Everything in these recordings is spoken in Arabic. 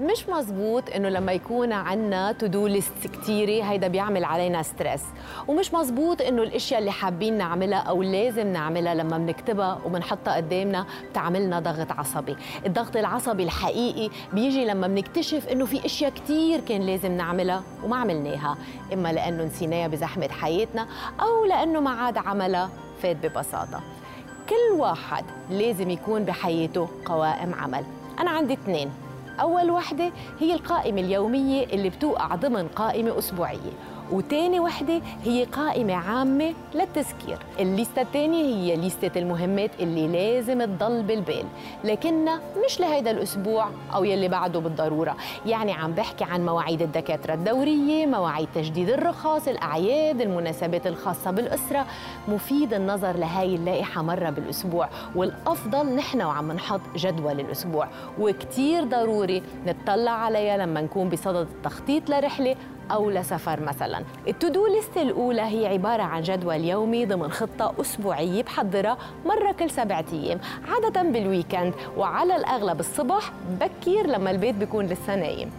مش مزبوط إنه لما يكون عنا to do list كثيره هيدا بيعمل علينا stress ومش مزبوط إنه الأشياء اللي حابين نعملها أو لازم نعملها لما بنكتبها وبنحطها قدامنا بتعملنا ضغط عصبي. الضغط العصبي الحقيقي بيجي لما بنكتشف إنه في أشياء كثير كان لازم نعملها وما عملناها. إما لأنه نسيناها بزحمة حياتنا أو لأنه ما عاد عملها فات ببساطة. كل واحد لازم يكون بحياته قوائم عمل. أنا عندي اثنين. أول وحدة هي القائمة اليومية اللي بتوقع ضمن قائمة أسبوعية. وتاني وحدة هي قائمة عامة للتذكير. الليستة الثانية هي ليستة المهمات اللي لازم تضل بالبال لكنها مش لهيدا الأسبوع أو يلي بعده بالضرورة. يعني عم بحكي عن مواعيد الدكاترة الدورية مواعيد تجديد الرخص الأعياد المناسبات الخاصة بالأسرة. مفيد النظر لهاي اللائحة مرة بالأسبوع والأفضل نحن وعم نحط جدول الأسبوع. وكتير ضروري نتطلع عليها لما نكون بصدد التخطيط لرحلة أو لسفر مثلا. التودو ليست الأولى هي عبارة عن جدول يومي ضمن خطة أسبوعية بحضرها مرة كل سبعة أيام. عادة بالويكند وعلى الأغلب الصبح بكير لما البيت بيكون لسه نايم.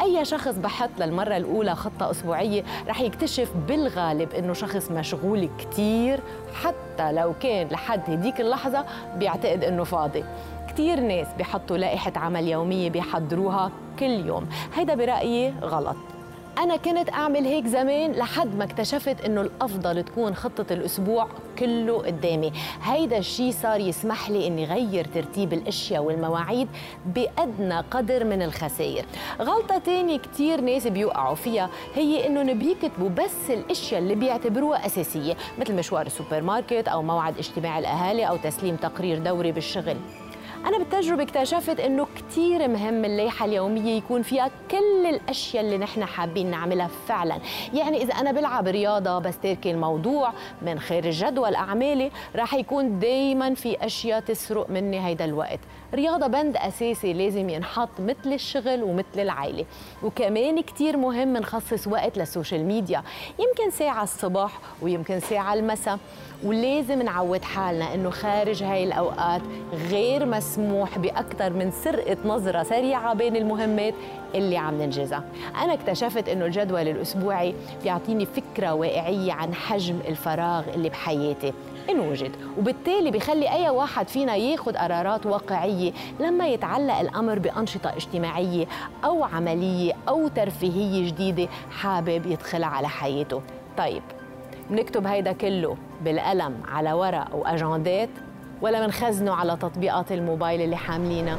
أي شخص بحط للمرة الأولى خطة أسبوعية رح يكتشف بالغالب إنه شخص مشغول كتير حتى لو كان لحد هديك اللحظة بيعتقد إنه فاضي. كتير ناس بيحطوا لائحة عمل يومية بيحضروها كل يوم. هيدا برأيي غلط. أنا كنت أعمل هيك زمان لحد ما اكتشفت إنه الأفضل تكون خطة الأسبوع كله قدامي. هيدا الشيء صار يسمح لي إني غير ترتيب الأشياء والمواعيد بأدنى قدر من الخسائر. غلطة تانية كتير ناس بيوقعوا فيها هي إنه بيكتبوا بس الأشياء اللي بيعتبروها أساسية مثل مشوار السوبر ماركت أو موعد اجتماع الأهالي أو تسليم تقرير دوري بالشغل. أنا بالتجربة اكتشفت إنه كتير مهم الليحة اليومية يكون فيها كل الأشياء اللي نحن حابين نعملها فعلا. يعني إذا أنا بلعب رياضة بس تركي الموضوع من خارج جدول أعمالي راح يكون دايما في أشياء تسرق مني هيدا الوقت. رياضة بند أساسي لازم ينحط مثل الشغل ومثل العائلة. وكمان كتير مهم نخصص وقت للسوشيال ميديا. يمكن ساعة الصبح ويمكن ساعة المساء. ولازم نعود حالنا إنه خارج هاي الأوقات غير مسموح بأكثر من سرقة نظره سريعة بين المهمات اللي عم ننجزها. أنا اكتشفت إنه الجدول الأسبوعي بيعطيني فكرة واقعية عن حجم الفراغ اللي بحياتي. إن وجد وبالتالي بخلي أي واحد فينا ياخذ قرارات واقعية لما يتعلق الأمر بأنشطة اجتماعية أو عملية أو ترفيهية جديدة حابب يدخلها على حياته. طيب بنكتب هيدا كله بالقلم على ورق وأجندات ولا بنخزنه على تطبيقات الموبايل اللي حاملينها؟